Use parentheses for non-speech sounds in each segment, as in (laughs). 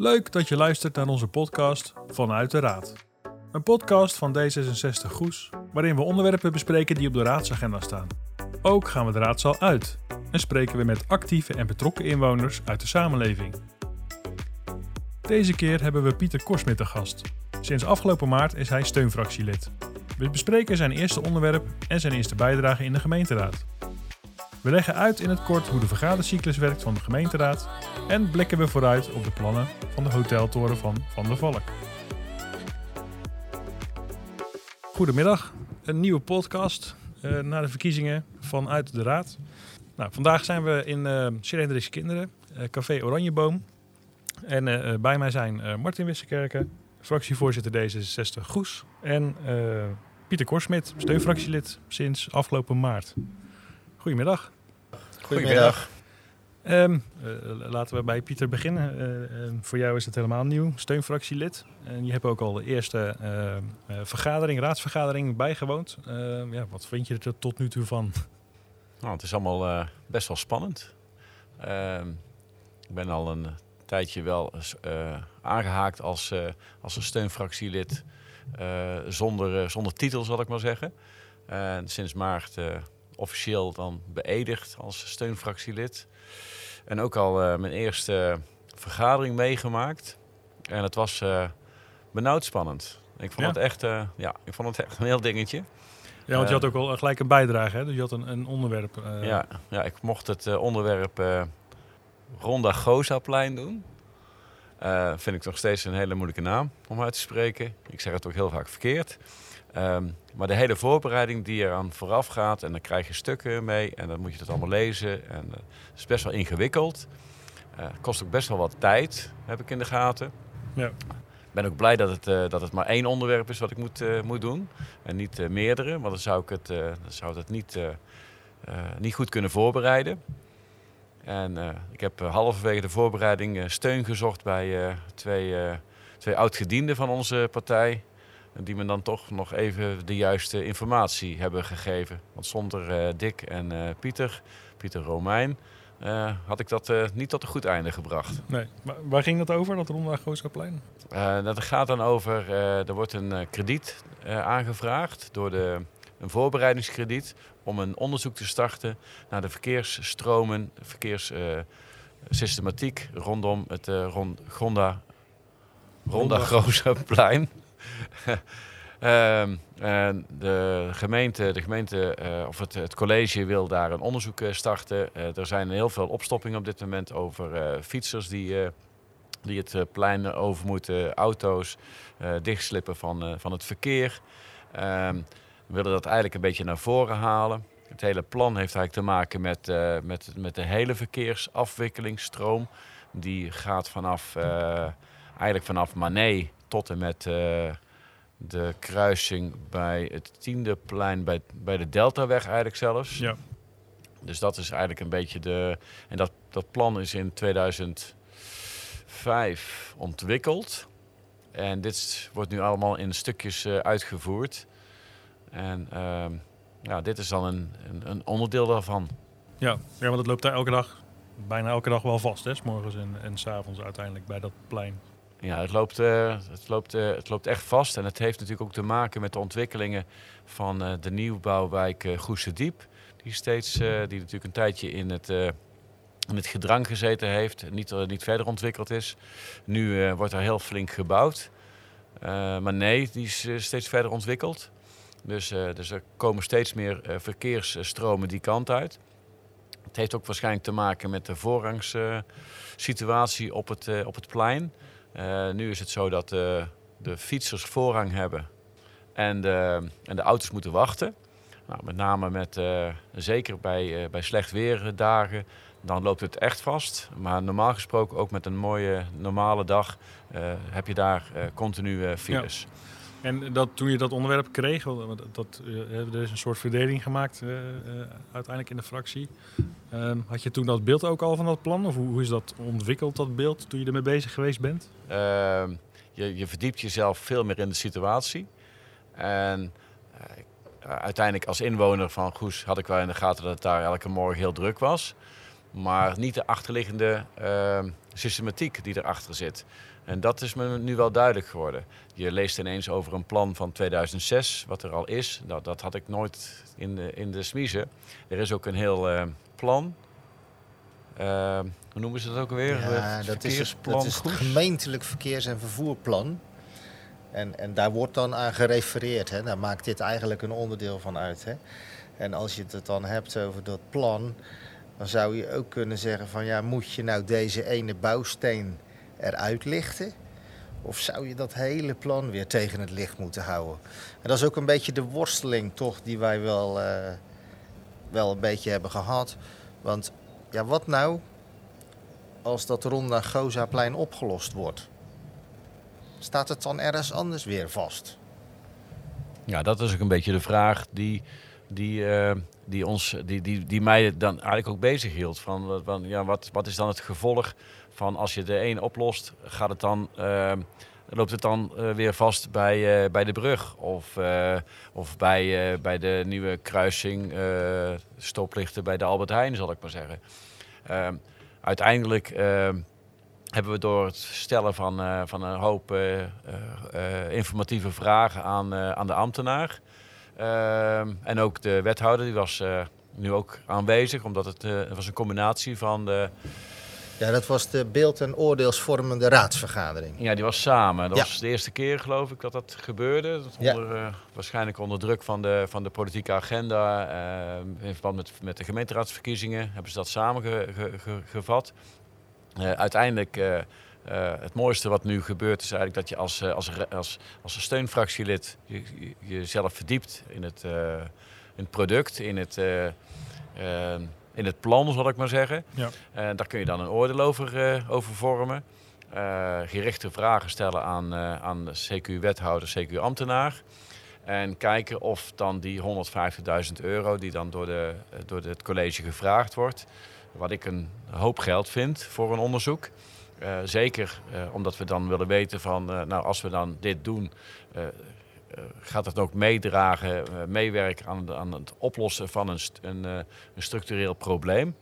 Leuk dat je luistert naar onze podcast Vanuit de Raad. Een podcast van D66 Goes, waarin we onderwerpen bespreken die op de raadsagenda staan. Ook gaan we de raadzaal uit en spreken we met actieve en betrokken inwoners uit de samenleving. Deze keer hebben we Pieter Korsmit te gast. Sinds afgelopen maart is hij steunfractielid. We bespreken zijn eerste onderwerp en zijn eerste bijdrage in de gemeenteraad. We leggen uit in het kort hoe de vergadercyclus werkt van de gemeenteraad en blikken we vooruit op de plannen van de hoteltoren van Van der Valk. Goedemiddag, een nieuwe podcast uh, na de verkiezingen vanuit de raad. Nou, vandaag zijn we in uh, Kinderen, uh, Café Oranjeboom. En bij mij zijn Martin Wissekerken, fractievoorzitter D66 Goes. En Pieter Korsmit, steunfractielid sinds afgelopen maart. Goedemiddag. Goedemiddag. Um, uh, laten we bij Pieter beginnen. Uh, uh, voor jou is het helemaal nieuw, steunfractielid. En je hebt ook al de eerste vergadering, raadsvergadering bijgewoond. Ehm, ja, wat vind je er tot nu toe van? Nou, het is allemaal best wel spannend. Ehm, ik ben al een tijdje wel aangehaakt als, als een steunfractielid. zonder, zonder titel, zal ik maar zeggen. En sinds maart officieel dan beëdigd als steunfractielid. En ook al uh, mijn eerste vergadering meegemaakt. En het was uh, benauwd spannend. Ik vond, het echt, uh, ja, ik vond het echt een heel dingetje. Ja, want je had ook al gelijk een bijdrage, hè? Dus je had een, een onderwerp. Ja, ja, ik mocht het onderwerp Ronda Gozaplein doen. vind ik nog steeds een hele moeilijke naam om uit te spreken. Ik zeg het ook heel vaak verkeerd. Um, maar de hele voorbereiding die eraan vooraf gaat, en dan krijg je stukken mee en dan moet je dat allemaal lezen. En uh, het is best wel ingewikkeld. Uh, kost ook best wel wat tijd, heb ik in de gaten. Ja. Ik ben ook blij dat het, uh, dat het maar één onderwerp is wat ik moet, moet doen en niet meerdere, want dan zou ik het, dan zou het niet, niet goed kunnen voorbereiden. En ik heb halverwege de voorbereiding steun gezocht bij twee, twee oud-gedienden van onze partij die me dan toch nog even de juiste informatie hebben gegeven. Want zonder uh, Dick en uh, Pieter, Pieter Romein, uh, had ik dat niet tot een goed einde gebracht. Nee, maar waar ging dat over, dat Ronda Gooskaplein? dat gaat dan over, er wordt een krediet aangevraagd door de, een voorbereidingskrediet om een onderzoek te starten naar de verkeersstromen, verkeerssystematiek rondom het rond, Gonda, Ronda, Ronda plein. (laughs) Um, de gemeente, de gemeente uh, of het, het, college wil daar een onderzoek uh, starten. Uh, er zijn heel veel opstoppingen op dit moment over fietsers die, die het plein over moeten, auto's, dichtslippen van, van het verkeer. Um, we willen dat eigenlijk een beetje naar voren halen. Het hele plan heeft eigenlijk te maken met, met, met de hele verkeersafwikkelingsstroom. Die gaat vanaf, eigenlijk vanaf Manet tot en met de kruising bij het tiende plein, bij, bij de Deltaweg eigenlijk zelfs. Ja. Dus dat is eigenlijk een beetje de... En dat, dat plan is in 2005 ontwikkeld. En dit wordt nu allemaal in stukjes uh, uitgevoerd. En uh, ja, dit is dan een, een, een, onderdeel daarvan. Ja, ja, want het loopt daar elke dag, bijna elke dag wel vast, hè? S morgens en, en s avonds uiteindelijk bij dat plein. Ja, het loopt, uh, het, loopt, uh, het loopt echt vast. En het heeft natuurlijk ook te maken met de ontwikkelingen van uh, de nieuwbouwwijk uh. Die, steeds, die natuurlijk een tijdje in het, in het gedrang gezeten heeft. Niet, niet verder ontwikkeld is. Nu wordt er heel flink gebouwd. maar nee, die is steeds verder ontwikkeld. Dus, dus er komen steeds meer verkeersstromen die kant uit. Het heeft ook waarschijnlijk te maken met de voorrangssituatie op, het, op het plein. Uh, nu is het zo dat uh, de fietsers voorrang hebben en de, en de auto's moeten wachten. Nou, met name met, uh, zeker bij, bij slecht weerdagen, dan loopt het echt vast. Maar normaal gesproken ook met een mooie normale dag heb je daar continu files. En dat, toen je dat onderwerp kreeg, dat, er is een soort verdeling gemaakt uiteindelijk in de fractie. Um, had je toen dat beeld ook al van dat plan? Of hoe, is dat ontwikkeld, dat beeld, toen je ermee bezig geweest bent? Uh, je, je, verdiept jezelf veel meer in de situatie. En uiteindelijk als inwoner van Goes had ik wel in de gaten dat het daar elke morgen heel druk was. maar niet de achterliggende ehm, systematiek die erachter zit. En dat is me nu wel duidelijk geworden. Je leest ineens over een plan van 2006, wat er al is. Nou, dat had ik nooit in de, in de smiezen. Er is ook een heel uh, plan. Uh, hoe noemen ze dat ook alweer? Ja, dat is, dat is het gemeentelijk verkeers- en vervoerplan. En, en daar wordt dan aan gerefereerd. Hè. Daar maakt dit eigenlijk een onderdeel van uit. Hè. En als je het dan hebt over dat plan, dan zou je ook kunnen zeggen van ja, moet je nou deze ene bouwsteen eruit lichten? Of zou je dat hele plan weer tegen het licht moeten houden? En dat is ook een beetje de worsteling toch die wij wel, uh, wel een beetje hebben gehad. Want ja, wat nou als dat Ronda Gozaplein opgelost wordt? Staat het dan ergens anders weer vast? Ja, dat is ook een beetje de vraag die, die, uh, die, ons, die, die, die mij dan eigenlijk ook bezig hield. Van, van, ja, wat, wat is dan het gevolg van als je de een oplost, gaat het dan, uh, loopt het dan uh, weer vast bij, uh, bij de brug of, of bij, bij de nieuwe kruising, stoplichten bij de Albert Heijn, zal ik maar zeggen. Ehm, uiteindelijk ehm, hebben we door het stellen van, van een hoop informatieve vragen aan, aan de ambtenaar ehm, en ook de wethouder, die was nu ook aanwezig, omdat het, het was een combinatie van de ja, dat was de beeld- en oordeelsvormende raadsvergadering. Ja, die was samen. Dat was de eerste keer, geloof ik, dat dat gebeurde. Dat onder, ja. uh, waarschijnlijk onder druk van de, van de politieke agenda. Uh, in verband met, met de gemeenteraadsverkiezingen hebben ze dat samengevat. Ge, uh, uiteindelijk, het mooiste wat nu gebeurt, is eigenlijk dat je als, als, als, als steunfractielid je, jezelf verdiept in het, in het product, in het in het plan, zal ik maar zeggen. Ja. En daar kun je dan een oordeel over, uh, over vormen. Uh, gerichte vragen stellen aan, aan de CQ-wethouder, CQ-ambtenaar. En kijken of dan die 150.000 euro die dan door, de, door het college gevraagd wordt... wat ik een hoop geld vind voor een onderzoek... Uh, zeker uh, omdat we dan willen weten van, uh, nou als we dan dit doen, gaat het ook meedragen, meewerken aan, aan, het oplossen van een, een, een structureel probleem.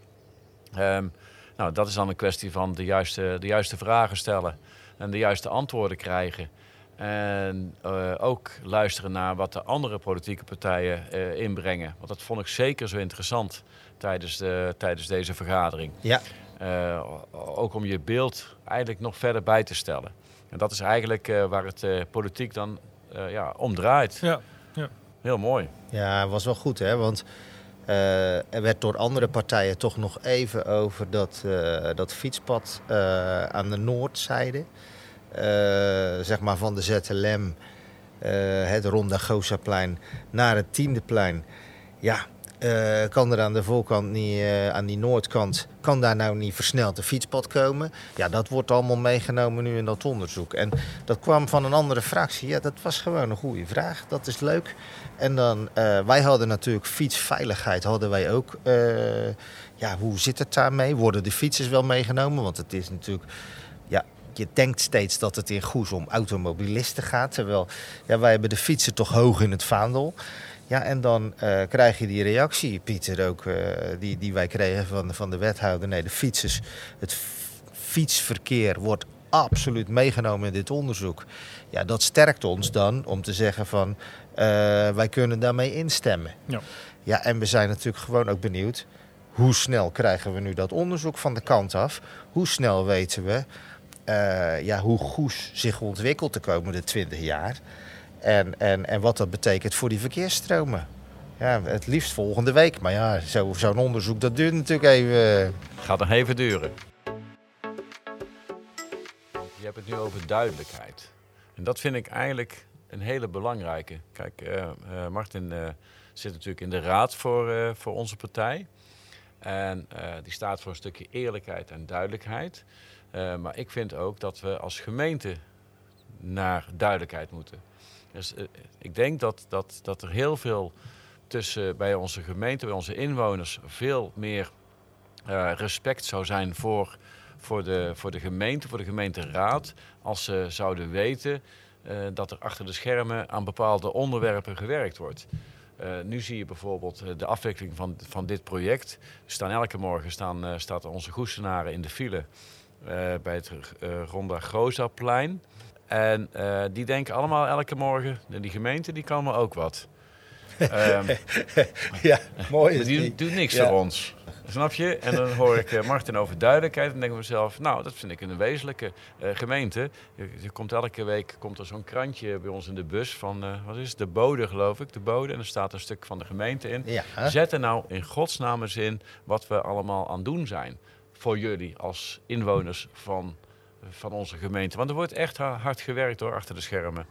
Um, nou, dat is dan een kwestie van de juiste, de juiste vragen stellen en de juiste antwoorden krijgen. En uh, ook luisteren naar wat de andere politieke partijen uh, inbrengen. Want dat vond ik zeker zo interessant tijdens, de, tijdens deze vergadering. Ja. Uh, ook om je beeld eigenlijk nog verder bij te stellen. En dat is eigenlijk waar het politiek dan ja, omdraait. Ja. ja. Heel mooi. Ja, was wel goed hè, want uh, er werd door andere partijen toch nog even over dat, uh, dat fietspad uh, aan de noordzijde, zeg maar van de ZLM, het Ronda Gozaplein, naar het Tiendeplein. Ja, uh, kan er aan de voorkant niet, uh, aan die noordkant, kan daar nou niet versneld een fietspad komen? Ja, dat wordt allemaal meegenomen nu in dat onderzoek. En dat kwam van een andere fractie. Ja, dat was gewoon een goede vraag. Dat is leuk. En dan, uh, wij hadden natuurlijk fietsveiligheid, hadden wij ook. ja, hoe zit het daarmee? Worden de fietsers wel meegenomen? Want het is natuurlijk, ja, je denkt steeds dat het in Goes om automobilisten gaat. Terwijl, ja, wij hebben de fietsen toch hoog in het vaandel. Ja, en dan uh, krijg je die reactie, Pieter, ook uh, die, die wij kregen van, van de wethouder. Nee, de fietsers, het fietsverkeer wordt absoluut meegenomen in dit onderzoek. Ja, dat sterkt ons dan om te zeggen van uh, wij kunnen daarmee instemmen. Ja. ja, en we zijn natuurlijk gewoon ook benieuwd hoe snel krijgen we nu dat onderzoek van de kant af? Hoe snel weten we ja, hoe Goes zich ontwikkelt de komende 20 jaar? En, en, en wat dat betekent voor die verkeersstromen. Ja, het liefst volgende week. Maar ja, zo'n zo onderzoek dat duurt natuurlijk even. Gaat nog even duren. Je hebt het nu over duidelijkheid. En dat vind ik eigenlijk een hele belangrijke. Kijk, uh, uh, Martin uh, zit natuurlijk in de raad voor, voor onze partij. En die staat voor een stukje eerlijkheid en duidelijkheid. maar ik vind ook dat we als gemeente naar duidelijkheid moeten. Dus uh, ik denk dat, dat, dat er heel veel tussen bij onze gemeente, bij onze inwoners, veel meer uh, respect zou zijn voor, voor, de, voor de gemeente, voor de gemeenteraad. Als ze zouden weten uh, dat er achter de schermen aan bepaalde onderwerpen gewerkt wordt. Eh, nu zie je bijvoorbeeld eh, de afwikkeling van, van dit project. Staan elke morgen staan, staat onze goestenaren in de file bij het Ronda Grozaplein. En die denken allemaal elke morgen, die gemeente die kan me ook wat. um, (laughs) ja, mooi is Die doet niks voor ons. Snap je? En dan hoor ik uh, Martin over duidelijkheid en denk ik mezelf, nou, dat vind ik een wezenlijke uh, gemeente. Er komt elke week komt er zo'n krantje bij ons in de bus van, uh, wat is het, de bode geloof ik, de bode. En er staat een stuk van de gemeente in. Ja, Zet er nou in godsnaam eens in wat we allemaal aan doen zijn voor jullie als inwoners van, van onze gemeente. Want er wordt echt hard gewerkt door achter de schermen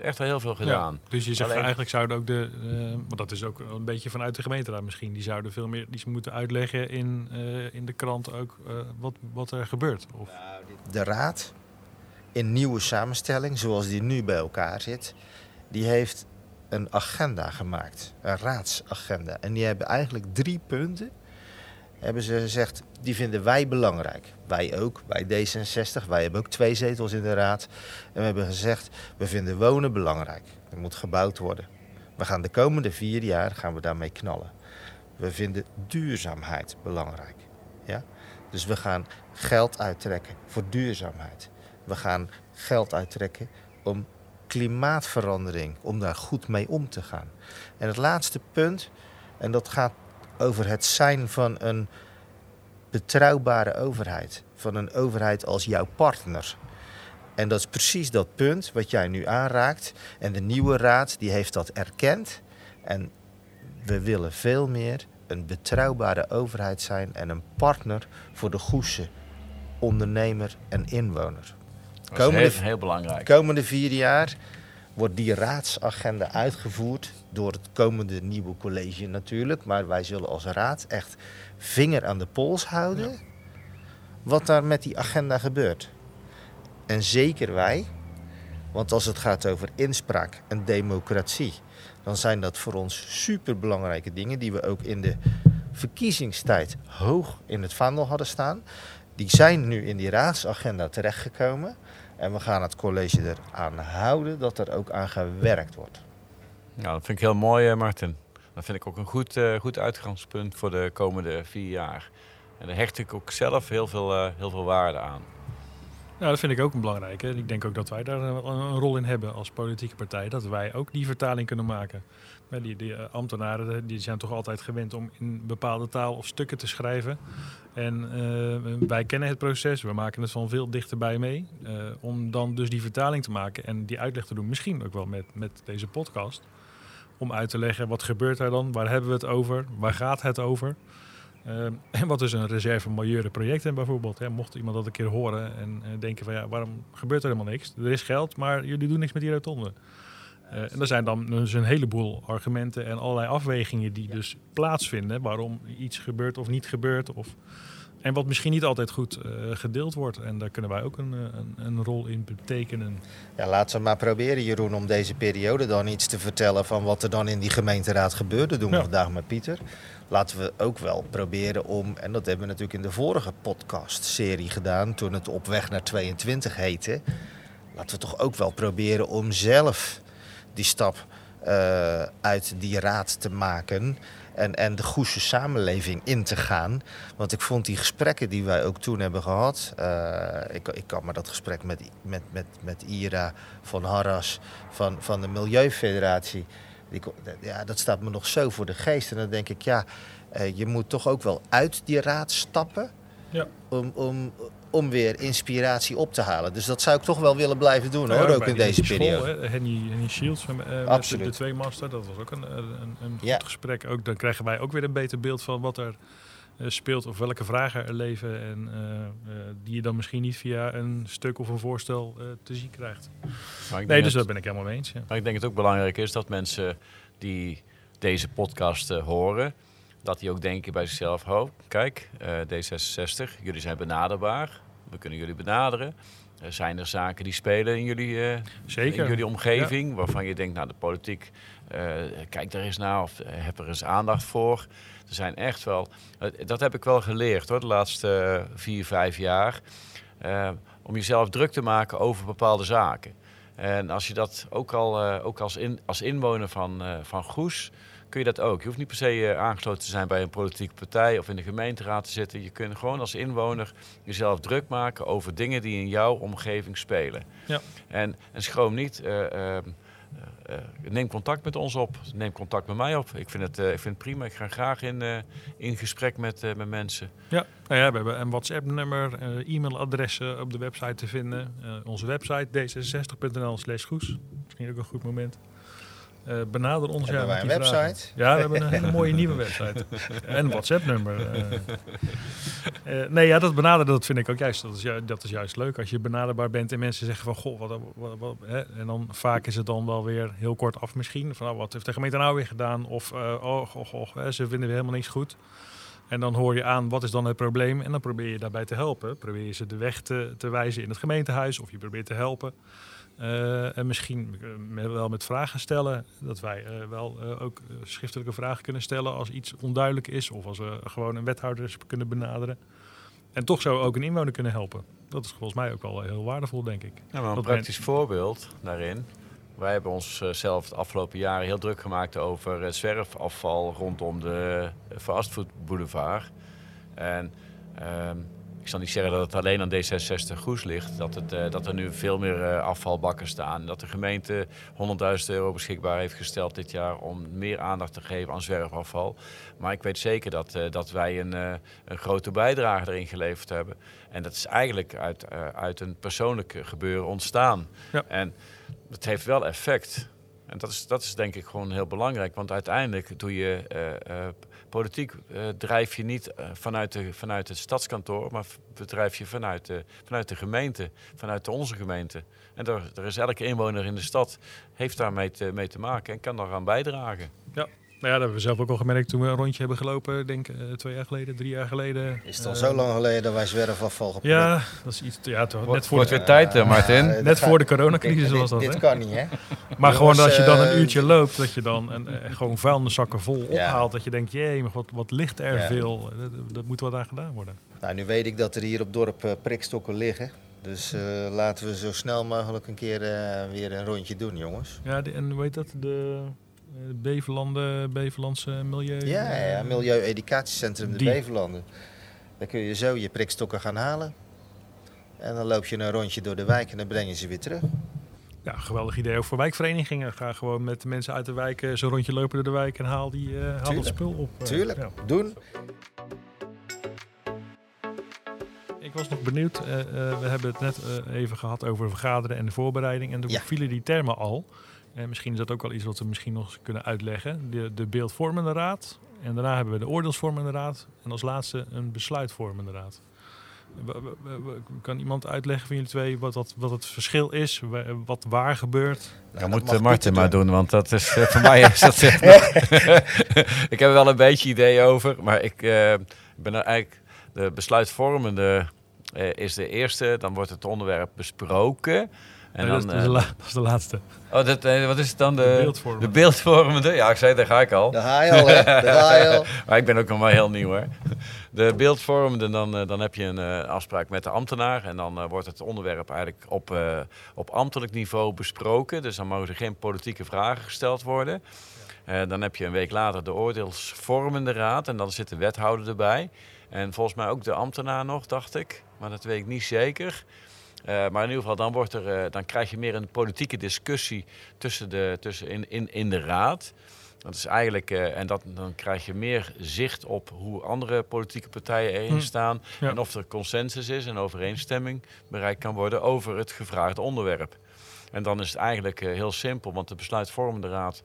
echt wel heel veel gedaan. dus je zegt eigenlijk zouden ook de, uh, maar dat is ook een beetje vanuit de gemeenteraad misschien, die zouden veel meer die moeten uitleggen in, uh, in de krant ook uh, wat, wat er gebeurt. Of... De raad in nieuwe samenstelling, zoals die nu bij elkaar zit, die heeft een agenda gemaakt, een raadsagenda. En die hebben eigenlijk drie punten hebben ze gezegd, die vinden wij belangrijk. Wij ook, wij D66. Wij hebben ook twee zetels in de raad. En we hebben gezegd, we vinden wonen belangrijk. Er moet gebouwd worden. We gaan de komende vier jaar gaan we daarmee knallen. We vinden duurzaamheid belangrijk. Ja? Dus we gaan geld uittrekken voor duurzaamheid. We gaan geld uittrekken om klimaatverandering, om daar goed mee om te gaan. En het laatste punt, en dat gaat over het zijn van een betrouwbare overheid. Van een overheid als jouw partner. En dat is precies dat punt wat jij nu aanraakt. En de nieuwe raad die heeft dat erkend. En we willen veel meer een betrouwbare overheid zijn en een partner voor de Goese ondernemer en inwoner. Dat is heel, heel belangrijk. Komende vier jaar wordt die raadsagenda uitgevoerd door het komende nieuwe college natuurlijk. Maar wij zullen als raad echt vinger aan de pols houden wat daar met die agenda gebeurt. En zeker wij, want als het gaat over inspraak en democratie, dan zijn dat voor ons superbelangrijke dingen die we ook in de verkiezingstijd hoog in het vaandel hadden staan. Die zijn nu in die raadsagenda terechtgekomen. En we gaan het college eraan houden dat er ook aan gewerkt wordt. Nou, dat vind ik heel mooi, Martin. Dat vind ik ook een goed, uh, goed uitgangspunt voor de komende vier jaar. En daar hecht ik ook zelf heel veel, uh, heel veel waarde aan. Nou, dat vind ik ook een belangrijke. Ik denk ook dat wij daar een, een, rol in hebben als politieke partij. Dat wij ook die vertaling kunnen maken. Die, uh, ambtenaren die zijn toch altijd gewend om in bepaalde taal of stukken te schrijven. En uh, wij kennen het proces, we maken het van veel dichterbij mee. Om dan dus die vertaling te maken en die uitleg te doen, misschien ook wel met, met deze podcast. Om uit te leggen wat gebeurt er dan, waar hebben we het over, waar gaat het over. En wat is een reserve milieure projecten bijvoorbeeld. Hè? Mocht iemand dat een keer horen en denken van ja, waarom gebeurt er helemaal niks? Er is geld, maar jullie doen niks met die rotonde. Uh, en er zijn dan dus een heleboel argumenten en allerlei afwegingen die dus plaatsvinden waarom iets gebeurt of niet gebeurt. Of, en wat misschien niet altijd goed uh, gedeeld wordt. En daar kunnen wij ook een, een, een, rol in betekenen. Ja, laten we maar proberen, Jeroen, om deze periode dan iets te vertellen van wat er dan in die gemeenteraad gebeurde. Doen we ja. vandaag met Pieter. Laten we ook wel proberen om, en dat hebben we natuurlijk in de vorige podcast-serie gedaan, toen het Op Weg naar 22 heette. Laten we toch ook wel proberen om zelf die stap uh, uit die raad te maken. En, en de Goese samenleving in te gaan. Want ik vond die gesprekken die wij ook toen hebben gehad. Uh, ik, ik kan me dat gesprek met, met, met, met Ira van Harras van, van de Milieufederatie. Die, ja, dat staat me nog zo voor de geest. En dan denk ik, ja, uh, je moet toch ook wel uit die raad stappen. Ja. Om, om, om weer inspiratie op te halen. Dus dat zou ik toch wel willen blijven doen, hoor, ook in deze periode. School, Henny, Henny Shields uh, met de, de twee master, dat was ook een, een, een ja. goed gesprek. Ook, dan krijgen wij ook weer een beter beeld van wat er uh, speelt of welke vragen er leven. En uh, die je dan misschien niet via een stuk of een voorstel te zien krijgt. Nee, dus dat ben ik helemaal mee eens. Ja. Maar ik denk dat het ook belangrijk is dat mensen die deze podcast horen dat die ook denken bij zichzelf: oh, kijk, uh, D66, jullie zijn benaderbaar. We kunnen jullie benaderen. Zijn er zaken die spelen in jullie, uh, Zeker. In jullie omgeving, waarvan je denkt, nou, de politiek, kijk daar eens naar of heb er eens aandacht voor. Er zijn echt wel, dat heb ik wel geleerd hoor, de laatste vier, vijf jaar. om jezelf druk te maken over bepaalde zaken. En als je dat ook al ook als, in, als inwoner van, van Goes kun je dat ook. Je hoeft niet per se uh, aangesloten te zijn bij een politieke partij of in de gemeenteraad te zitten. Je kunt gewoon als inwoner jezelf druk maken over dingen die in jouw omgeving spelen. Ja. En, en schroom niet. Uh, uh, neem contact met ons op. Neem contact met mij op. Ik vind het, ik vind het prima. Ik ga graag in, in gesprek met, met mensen. Ja, nou ja, we hebben een WhatsApp-nummer, e-mailadressen op de website te vinden. onze website d66.nl slash goes. Misschien ook een goed moment. Uh, benader ons. Hebben ja, wij een website? Ja, we hebben een hele mooie nieuwe website. (laughs) en een WhatsApp-nummer. Uh, uh, nee, ja, dat benaderen, dat vind ik ook juist. Dat is, ju dat is juist leuk. Als je benaderbaar bent en mensen zeggen van... Goh, wat, wat, wat hè? En dan vaak is het dan wel weer heel kort af misschien. Van, oh, wat heeft de gemeente nou weer gedaan? Of, oh, oh, oh, hè, ze vinden weer helemaal niks goed. En dan hoor je aan, wat is dan het probleem? En dan probeer je daarbij te helpen. Probeer je ze de weg te, te wijzen in het gemeentehuis. Of je probeert te helpen. Uh, en misschien uh, wel met vragen stellen. Dat wij uh, wel ook schriftelijke vragen kunnen stellen als iets onduidelijk is. Of als we gewoon een wethouder kunnen benaderen. En toch zo ook een inwoner kunnen helpen. Dat is volgens mij ook wel heel waardevol, denk ik. Ja, maar een praktisch voorbeeld daarin. Wij hebben ons zelf de afgelopen jaren heel druk gemaakt over zwerfafval rondom de fastfoodboulevard. En ehm, ik zal niet zeggen dat het alleen aan D66 Goes ligt. Dat, het, uh, dat er nu veel meer uh, afvalbakken staan. Dat de gemeente 100.000 euro beschikbaar heeft gesteld dit jaar om meer aandacht te geven aan zwerfafval. Maar ik weet zeker dat, uh, dat wij een, een grote bijdrage erin geleverd hebben. En dat is eigenlijk uit, uit een persoonlijk gebeuren ontstaan. Ja. En het heeft wel effect. En dat is, dat is denk ik gewoon heel belangrijk. Want uiteindelijk doe je politiek uh, drijf je niet uh, vanuit, de, vanuit het stadskantoor, maar bedrijf je vanuit de, vanuit de gemeente, vanuit onze gemeente. En er is elke inwoner in de stad heeft daarmee te, mee te maken en kan daaraan bijdragen. Ja. Nou ja, dat hebben we zelf ook al gemerkt toen we een rondje hebben gelopen, denk uh, twee jaar geleden, drie jaar geleden. Is het al zo lang geleden dat wij zwerfafval gepakt Ja, dat is iets, ja, toch, net voor Wordt weer tijd, uh, Martin. Uh, net voor de coronacrisis was dat. Dit hè? kan niet, hè? (laughs) maar gewoon als je dan een uurtje loopt, dat je dan een, gewoon vuilniszakken vol ophaalt. Dat je denkt, jee, maar wat, wat ligt er ja. veel. Dat, dat, moet wat aan gedaan worden. Nou, nu weet ik dat er hier op dorp prikstokken liggen. Dus laten we zo snel mogelijk een keer weer een rondje doen, jongens. Ja, de, en hoe heet dat? De... Beverlanden, Beverlandse Milieu... Ja, ja Milieu-educatiecentrum de Beverlanden. Daar kun je zo je prikstokken gaan halen. En dan loop je een rondje door de wijk en dan breng je ze weer terug. Ja, geweldig idee ook voor wijkverenigingen. Ga gewoon met de mensen uit de wijk zo'n rondje lopen door de wijk en haal, die, uh, haal dat spul op. Uh, Tuurlijk, ja. doen. Ik was nog benieuwd. Uh, we hebben het net even gehad over vergaderen en de voorbereiding. En toen ja. vielen die termen al. En misschien is dat ook wel iets wat we misschien nog kunnen uitleggen. De, de beeldvormende raad. En daarna hebben we de oordeelsvormende raad. En als laatste een besluitvormende raad. Kan iemand uitleggen van jullie twee wat, dat, wat het verschil is? Wat waar gebeurt? Ja, dat moet Martin maar doen, want dat is uh, voor mij is dat (laughs) (laughs) Ik heb er wel een beetje idee over, maar ik uh, ben er eigenlijk de besluitvormende uh, is de eerste. Dan wordt het onderwerp besproken. En nee, dan, dat, is de, dat, is de laatste. Oh, dat, wat is het dan? De, de beeldvormende. De beeldvormende. Ja, ik zei, daar ga ik al. Daar ga je al, hè? (laughs) Daar ga je al. maar ik ben ook nog maar heel nieuw, hè. De beeldvormende, dan, dan heb je een uh, afspraak met de ambtenaar. En dan uh, wordt het onderwerp eigenlijk op, uh, op ambtelijk niveau besproken. Dus dan mogen er geen politieke vragen gesteld worden. dan heb je een week later de oordeelsvormende raad. En dan zit de wethouder erbij. En volgens mij ook de ambtenaar nog, dacht ik. Maar dat weet ik niet zeker. Uh, maar in ieder geval, dan, wordt er, uh, dan krijg je meer een politieke discussie tussen de, tussen in, in, in de raad. Dat is eigenlijk, uh, en dat, dan krijg je meer zicht op hoe andere politieke partijen erin hm. staan. Ja. En of er consensus is en overeenstemming bereikt kan worden over het gevraagde onderwerp. En dan is het eigenlijk heel simpel, want de besluitvormende raad,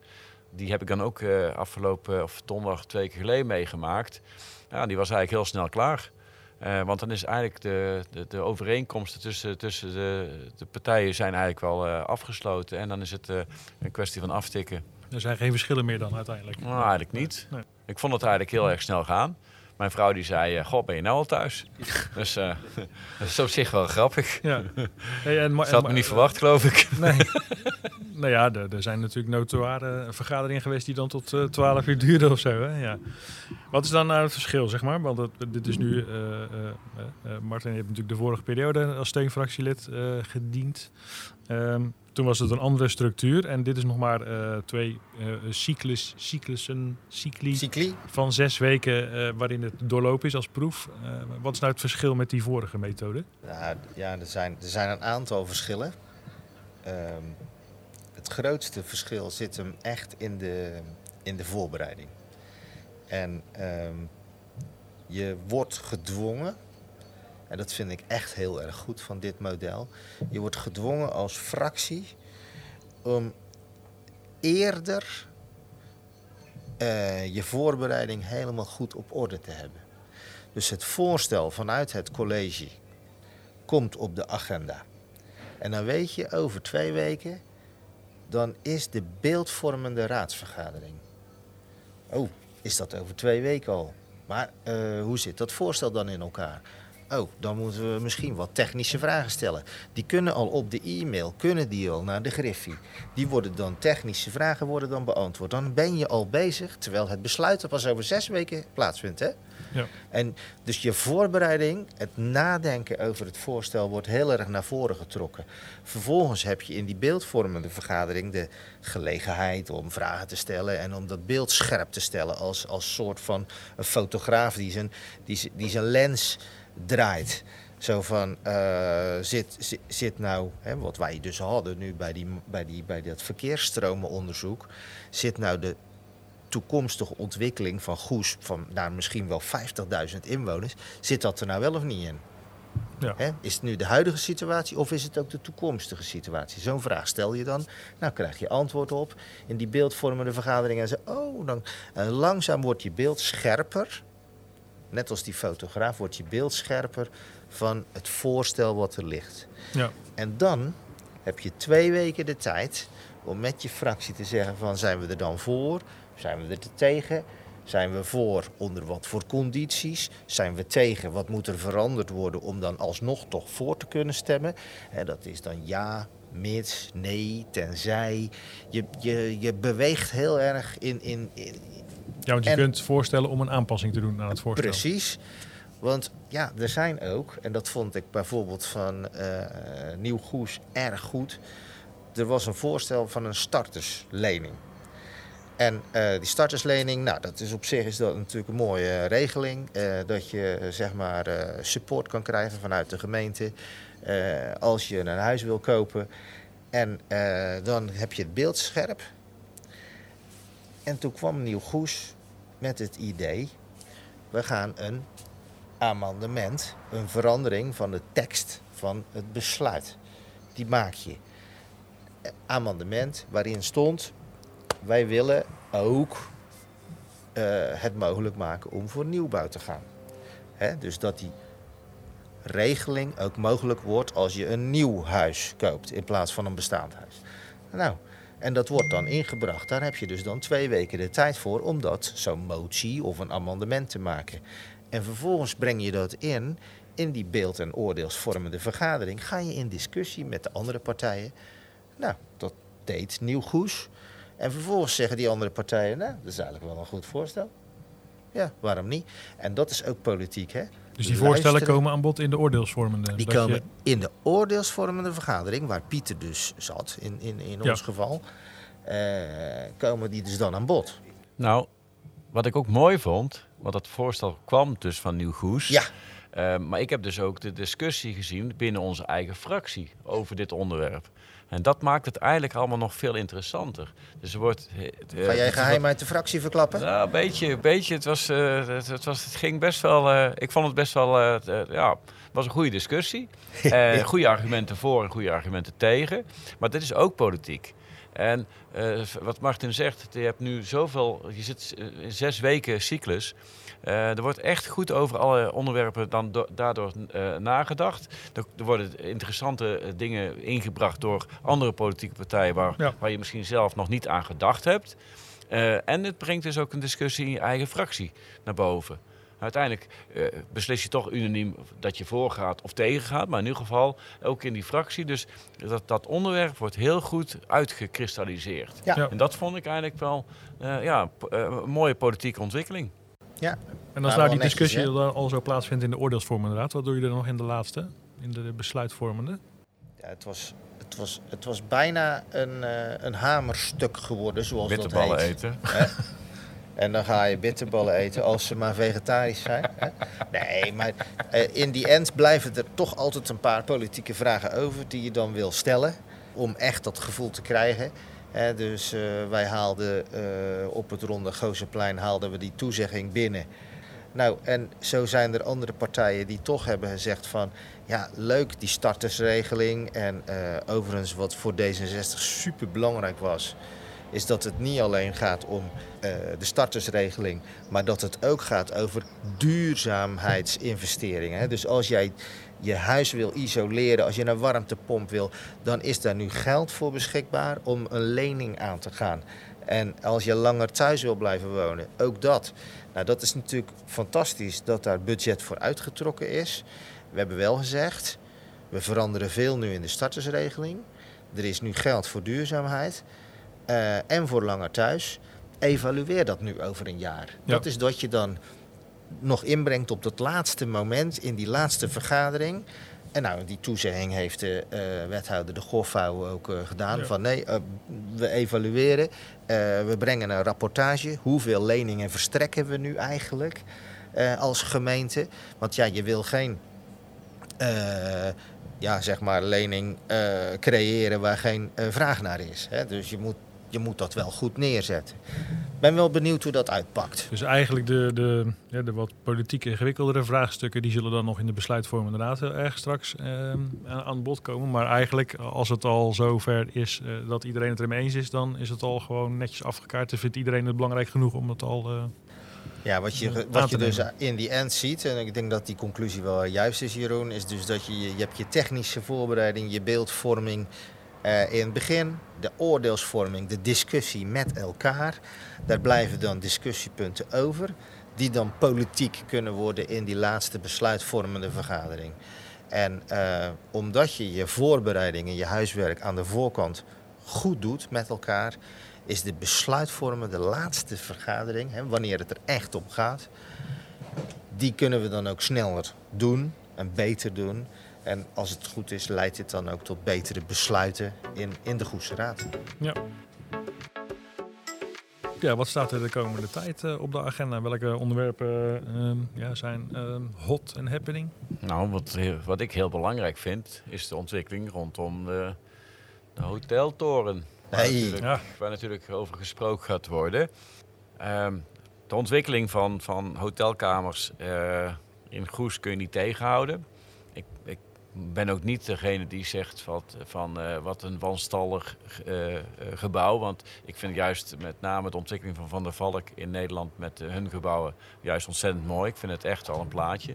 die heb ik dan ook afgelopen, of donderdag twee keer geleden meegemaakt. Ja, die was eigenlijk heel snel klaar. Uh, want dan is eigenlijk de, de, de overeenkomsten tussen, tussen de, de, partijen zijn eigenlijk wel uh, afgesloten. En dan is het uh, een kwestie van aftikken. Er zijn geen verschillen meer dan uiteindelijk? Nou, eigenlijk niet. Nee. Ik vond het eigenlijk heel erg snel gaan. Mijn vrouw die zei, god, ben je nou al thuis? (laughs) dus (laughs) dat is op zich wel grappig. Ja. (laughs) Hey, en, Ze had me niet verwacht, geloof ik. Nee. nou ja, er, er, zijn natuurlijk notoire vergaderingen geweest die dan tot uh, 12 uur duurden of zo. Hè? Ja. Wat is dan nou het verschil, zeg maar? Want dit is nu, Martin, je hebt natuurlijk de vorige periode als steunfractielid gediend. Um, Toen was het een andere structuur. En dit is nog maar eh, twee eh, cyclus, cyclussen, cycli Cycli? van zes weken eh, waarin het doorlopen is als proef. Wat is nou het verschil met die vorige methode? Ja, ja er, zijn, er zijn een aantal verschillen. Ehm, het grootste verschil zit hem echt in de, in de voorbereiding. En ehm, je wordt gedwongen, en dat vind ik echt heel erg goed van dit model. Je wordt gedwongen als fractie om eerder eh, je voorbereiding helemaal goed op orde te hebben. Dus het voorstel vanuit het college komt op de agenda. En dan weet je, over twee weken, dan is de beeldvormende raadsvergadering. Oh, is dat over twee weken al? Maar eh, hoe zit dat voorstel dan in elkaar? Oh, dan moeten we misschien wat technische vragen stellen. Die kunnen al op de e-mail, kunnen die al naar de Griffie. Die worden dan, technische vragen worden dan beantwoord. Dan ben je al bezig, terwijl het besluit er pas over zes weken plaatsvindt. Hè? Ja. En dus je voorbereiding, het nadenken over het voorstel wordt heel erg naar voren getrokken. Vervolgens heb je in die beeldvormende vergadering de gelegenheid om vragen te stellen en om dat beeld scherp te stellen als, als soort van een fotograaf die zijn, die, die zijn lens draait. Zo van, eh, zit, zit, zit nou, hè, wat wij dus hadden nu bij, die, bij, die, bij dat verkeersstromenonderzoek, zit nou de toekomstige ontwikkeling van Goes, van nou, misschien wel 50.000 inwoners, zit dat er nou wel of niet in? Ja. Hè? Is het nu de huidige situatie of is het ook de toekomstige situatie? Zo'n vraag stel je dan. Nou krijg je antwoord op in die beeldvormende vergadering. En ze, oh, dan, en langzaam wordt je beeld scherper. Net als die fotograaf wordt je beeld scherper van het voorstel wat er ligt. Ja. En dan heb je twee weken de tijd om met je fractie te zeggen van zijn we er dan voor? Zijn we er te tegen? Zijn we voor onder wat voor condities? Zijn we tegen wat moet er veranderd worden om dan alsnog toch voor te kunnen stemmen? En dat is dan ja, mits, nee, tenzij. Je, je, je beweegt heel erg in, in, in, ja, want je En- kunt voorstellen om een aanpassing te doen aan het voorstel. Precies. Want ja, er zijn ook, en dat vond ik bijvoorbeeld van eh Nieuw Goes erg goed. Er was een voorstel van een starterslening. En eh, die starterslening, nou, dat is op zich is dat natuurlijk een mooie regeling. eh, dat je zeg maar support kan krijgen vanuit de gemeente. als je een huis wil kopen. En dan heb je het beeld scherp. En toen kwam Nieuw Goes met het idee we gaan een amendement, een verandering van de tekst van het besluit. Die maak je. Amendement waarin stond, wij willen ook eh, het mogelijk maken om voor nieuwbouw te gaan. Hè, dus dat die regeling ook mogelijk wordt als je een nieuw huis koopt in plaats van een bestaand huis. Nou, en dat wordt dan ingebracht. Daar heb je dus dan twee weken de tijd voor om dat, zo'n motie of een amendement te maken. En vervolgens breng je dat in, in die beeld- en oordeelsvormende vergadering. Ga je in discussie met de andere partijen. Nou, dat deed Nieuw Goes. En vervolgens zeggen die andere partijen, nou, dat is eigenlijk wel een goed voorstel. Ja, waarom niet? En dat is ook politiek, hè? Dus die voorstellen Luisteren. komen aan bod in de oordeelsvormende. Die komen je- in de oordeelsvormende vergadering, waar Pieter dus zat, in, in, in Ja. ons geval, eh, komen die dus dan aan bod. Nou, wat ik ook mooi vond, want dat voorstel kwam dus van Nieuw Goes. Ja. Eh, maar ik heb dus ook de discussie gezien binnen onze eigen fractie over dit onderwerp. En dat maakt het eigenlijk allemaal nog veel interessanter. Dus er wordt. eh, Ga jij geheim uit de fractie verklappen? Nou, een beetje, een beetje. Het, was, eh, het, het was, het ging best wel. ik vond het best wel. het, ja, was een goede discussie. (laughs) Goede argumenten voor en goede argumenten tegen. Maar dit is ook politiek. En wat Martin zegt, je hebt nu zoveel. Je zit in zes weken cyclus. Eh, er wordt echt goed over alle onderwerpen dan do- daardoor eh, nagedacht. Er, er worden interessante eh, dingen ingebracht door andere politieke partijen waar, Ja. waar je misschien zelf nog niet aan gedacht hebt. Eh, en het brengt dus ook een discussie in je eigen fractie naar boven. Uiteindelijk eh, beslis je toch unaniem dat je voorgaat of tegengaat, maar in ieder geval ook in die fractie. Dus dat, dat onderwerp wordt heel goed uitgekristalliseerd. Ja. Ja. En dat vond ik eigenlijk wel eh, ja, p- een mooie politieke ontwikkeling. Ja. En als Nou, die discussie dan al zo plaatsvindt in de oordeelsvormende raad, wat doe je er nog in de laatste? In de besluitvormende? Ja, het, was, het, was, het was bijna een, eh, een hamerstuk geworden, zoals dat Bitterballen heet. eten. Hè? En dan ga je bitterballen eten als ze maar vegetarisch zijn. Hè? Nee, maar eh, in die end blijven er toch altijd een paar politieke vragen over die je dan wil stellen. Om echt dat gevoel te krijgen. Dus eh, wij haalden eh, op het ronde Gozeplein haalden we die toezegging binnen. Nou, en zo zijn er andere partijen die toch hebben gezegd van... ja, leuk die startersregeling. En eh, overigens wat voor D66 super belangrijk was... is dat het niet alleen gaat om de startersregeling... maar dat het ook gaat over duurzaamheidsinvesteringen. Dus als jij je huis wil isoleren, als je een warmtepomp wil... dan is daar nu geld voor beschikbaar om een lening aan te gaan. En als je langer thuis wil blijven wonen, ook dat... Nou, dat is natuurlijk fantastisch dat daar budget voor uitgetrokken is. We hebben wel gezegd, we veranderen veel nu in de startersregeling. Er is nu geld voor duurzaamheid eh, en voor langer thuis. Evalueer dat nu over een jaar. Ja. Dat is dat je dan nog inbrengt op dat laatste moment in die laatste vergadering. En nou, die toezegging heeft de eh, wethouder de Goffouw ook eh, gedaan. Ja. Van nee, eh, we evalueren. We brengen een rapportage. Hoeveel leningen verstrekken we nu eigenlijk als gemeente? Want ja, je wil geen ja, zeg maar lening creëren waar geen vraag naar is. Hè? Dus je moet, je moet dat wel goed neerzetten. Ik ben wel benieuwd hoe dat uitpakt. Dus eigenlijk de, de, ja, de wat politiek ingewikkeldere vraagstukken... die zullen dan nog in de besluitvormende raad heel erg straks ehm, aan, bod komen. Maar eigenlijk, als het al zover is eh, dat iedereen het ermee eens is... dan is het al gewoon netjes afgekaart. Dan vindt iedereen het belangrijk genoeg om het al... eh, Ja, wat je, wat je dus in die end ziet, en ik denk dat die conclusie wel juist is, Jeroen, is dus dat je, je hebt je technische voorbereiding, je beeldvorming eh, in het begin, de oordeelsvorming, de discussie met elkaar. Daar blijven dan discussiepunten over, die dan politiek kunnen worden in die laatste besluitvormende vergadering. En eh, omdat je je voorbereiding en je huiswerk aan de voorkant goed doet met elkaar, is de besluitvormende laatste vergadering, hè, wanneer het er echt om gaat, die kunnen we dan ook sneller doen en beter doen. En als het goed is, leidt dit dan ook tot betere besluiten in, in de Goese Raad. Ja. Ja, wat staat er de komende tijd eh, op de agenda? Welke onderwerpen ehm, ja, zijn ehm, hot en happening? Nou, wat, wat ik heel belangrijk vind, is de ontwikkeling rondom de, de hoteltoren. Waar, Hey. natuurlijk, Ja. waar natuurlijk over gesproken gaat worden. Ehm, de ontwikkeling van, van hotelkamers eh, in Goes kun je niet tegenhouden. Ik, ik ben ook niet degene die zegt wat, van eh, wat een wanstallig eh, eh, gebouw. Want ik vind juist met name de ontwikkeling van Van der Valk in Nederland met hun gebouwen juist ontzettend mooi. Ik vind het echt wel een plaatje.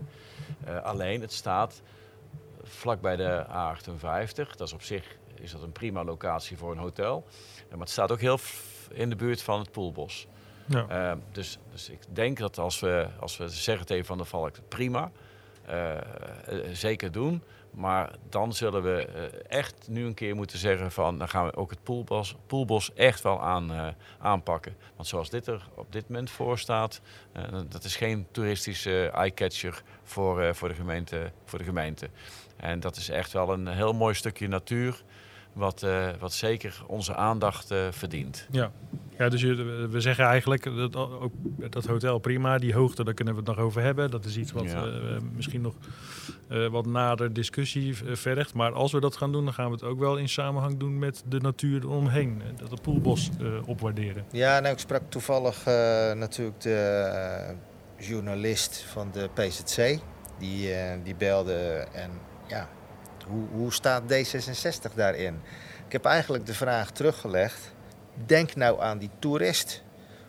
Alleen, het staat vlak bij de A58. Dat is op zich is dat een prima locatie voor een hotel. Maar het staat ook heel in de buurt van het Poelbos. Ja. Dus, dus ik denk dat als we, als we zeggen tegen Van der Valk, prima, zeker doen. Maar dan zullen we eh, echt nu een keer moeten zeggen van, dan gaan we ook het Poelbos echt wel aan, eh, aanpakken. Want zoals dit er op dit moment voor staat, eh, dat is geen toeristische eye-catcher voor, voor, de gemeente, voor de gemeente. En dat is echt wel een heel mooi stukje natuur, wat, eh, wat zeker onze aandacht eh, verdient. Ja. ja, dus je, we zeggen eigenlijk dat ook dat hotel prima, die hoogte, daar kunnen we het nog over hebben. Dat is iets wat Ja. eh, misschien nog eh, wat nader discussie vergt. Maar als we dat gaan doen, dan gaan we het ook wel in samenhang doen met de natuur eromheen. Dat het poelbos eh, opwaarderen. Ja, nou, ik sprak toevallig eh, natuurlijk de journalist van de PZC. Die, eh, die belde en ja, hoe, hoe staat D66 daarin? Ik heb eigenlijk de vraag teruggelegd. Denk nou aan die toerist.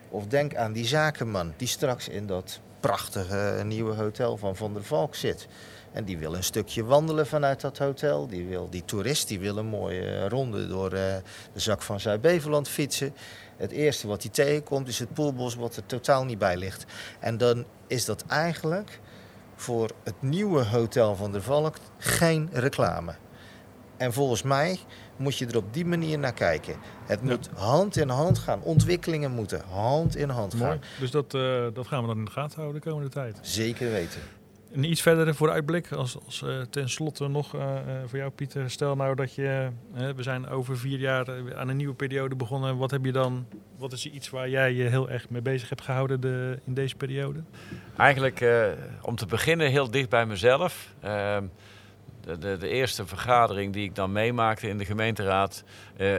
Of denk aan die zakenman die straks in dat prachtige nieuwe hotel van Van der Valk zit. En die wil een stukje wandelen vanuit dat hotel. Die, wil, die toerist die wil een mooie ronde door eh, de zak van Zuid-Beveland fietsen. Het eerste wat hij tegenkomt is het poelbos wat er totaal niet bij ligt. En dan is dat eigenlijk voor het nieuwe hotel van der Valk geen reclame. En volgens mij moet je er op die manier naar kijken. Het Ja. moet hand in hand gaan. Ontwikkelingen moeten hand in hand Mooi. gaan. Dus dat, eh, dat gaan we dan in de gaten houden de komende tijd. Zeker weten. Een iets verdere vooruitblik, als, als uh, ten slotte nog uh, voor jou Pieter. Stel nou dat je, we zijn over vier jaar aan een nieuwe periode begonnen. Wat heb je dan, wat is iets waar jij je heel erg mee bezig hebt gehouden de, in deze periode? Eigenlijk om te beginnen heel dicht bij mezelf. Ehm, de, de, de, eerste vergadering die ik dan meemaakte in de gemeenteraad.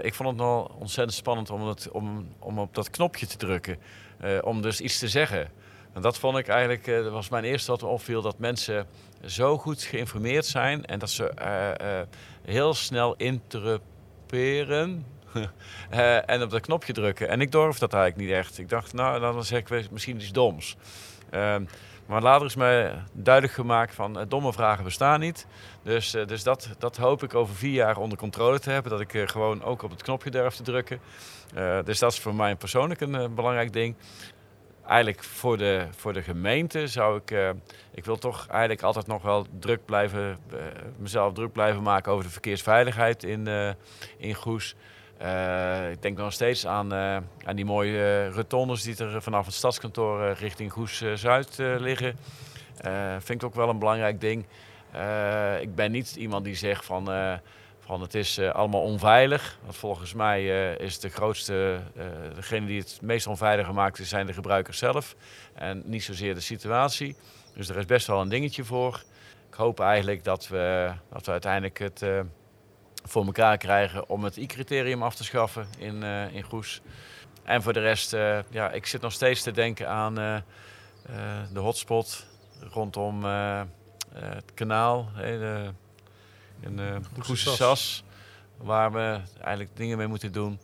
ik vond het nog ontzettend spannend om, het, om, om op dat knopje te drukken. om dus iets te zeggen. En dat vond ik eigenlijk, uh, dat was mijn eerste wat me opviel, dat mensen zo goed geïnformeerd zijn en dat ze uh, uh, heel snel interruperen (laughs) en op dat knopje drukken. En ik durf dat eigenlijk niet echt. Ik dacht, nou, dan zeg ik misschien iets doms. Ehm, maar later is mij duidelijk gemaakt van domme vragen bestaan niet. Dus, dus dat, dat hoop ik over vier jaar onder controle te hebben. Dat ik gewoon ook op het knopje durf te drukken. dus dat is voor mij persoonlijk een belangrijk ding eigenlijk voor de, voor de gemeente zou ik... Uh, ik wil toch eigenlijk altijd nog wel druk blijven... Uh, mezelf druk blijven maken over de verkeersveiligheid in, uh, in Goes. ik denk nog steeds aan, aan die mooie rotondes die er vanaf het stadskantoor richting Goes-Zuid liggen. vind ik ook wel een belangrijk ding. ik ben niet iemand die zegt van van het is uh, allemaal onveilig. Want volgens mij uh, is de grootste, uh, degene die het meest onveiliger maakt, zijn de gebruikers zelf. En niet zozeer de situatie. Dus er is best wel een dingetje voor. Ik hoop eigenlijk dat we, dat we uiteindelijk het voor elkaar krijgen om het I-criterium af te schaffen in, in Goes. En voor de rest, ja, ik zit nog steeds te denken aan de hotspot rondom het kanaal. de, in uh, Goese Sas. Waar we eigenlijk dingen mee moeten doen.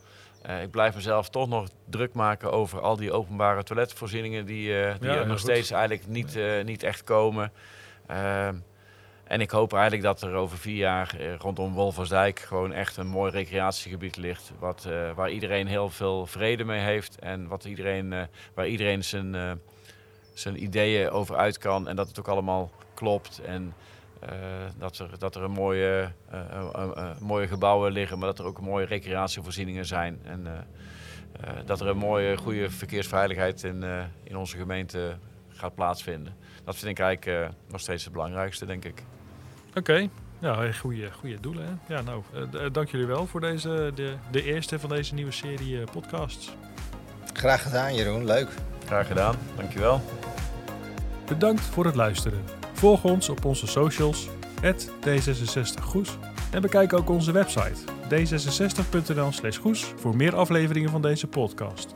Uh, ik blijf mezelf toch nog druk maken over al die openbare toiletvoorzieningen die, uh, die ja, er nog steeds eigenlijk niet, uh, niet echt komen. Ehm, en ik hoop eigenlijk dat er over vier jaar rondom Wolversdijk gewoon echt een mooi recreatiegebied ligt. Wat, waar iedereen heel veel vrede mee heeft en wat iedereen, waar iedereen zijn, zijn ideeën over uit kan. En dat het ook allemaal klopt. En dat, er, dat er een mooie, uh, mooie gebouwen liggen, maar dat er ook mooie recreatievoorzieningen zijn. En dat er een mooie, goede verkeersveiligheid in, in onze gemeente gaat plaatsvinden. Dat vind ik eigenlijk nog steeds het belangrijkste, denk ik. Oké, okay. ja, goede, goede doelen. Hè? Ja, nou, dank jullie wel voor deze, de, de eerste van deze nieuwe serie podcasts. Graag gedaan, Jeroen. Leuk. Graag gedaan. Dankjewel. Bedankt voor het luisteren. Volg ons op onze socials, D66Goes. En bekijk ook onze website d66.nl/goes voor meer afleveringen van deze podcast.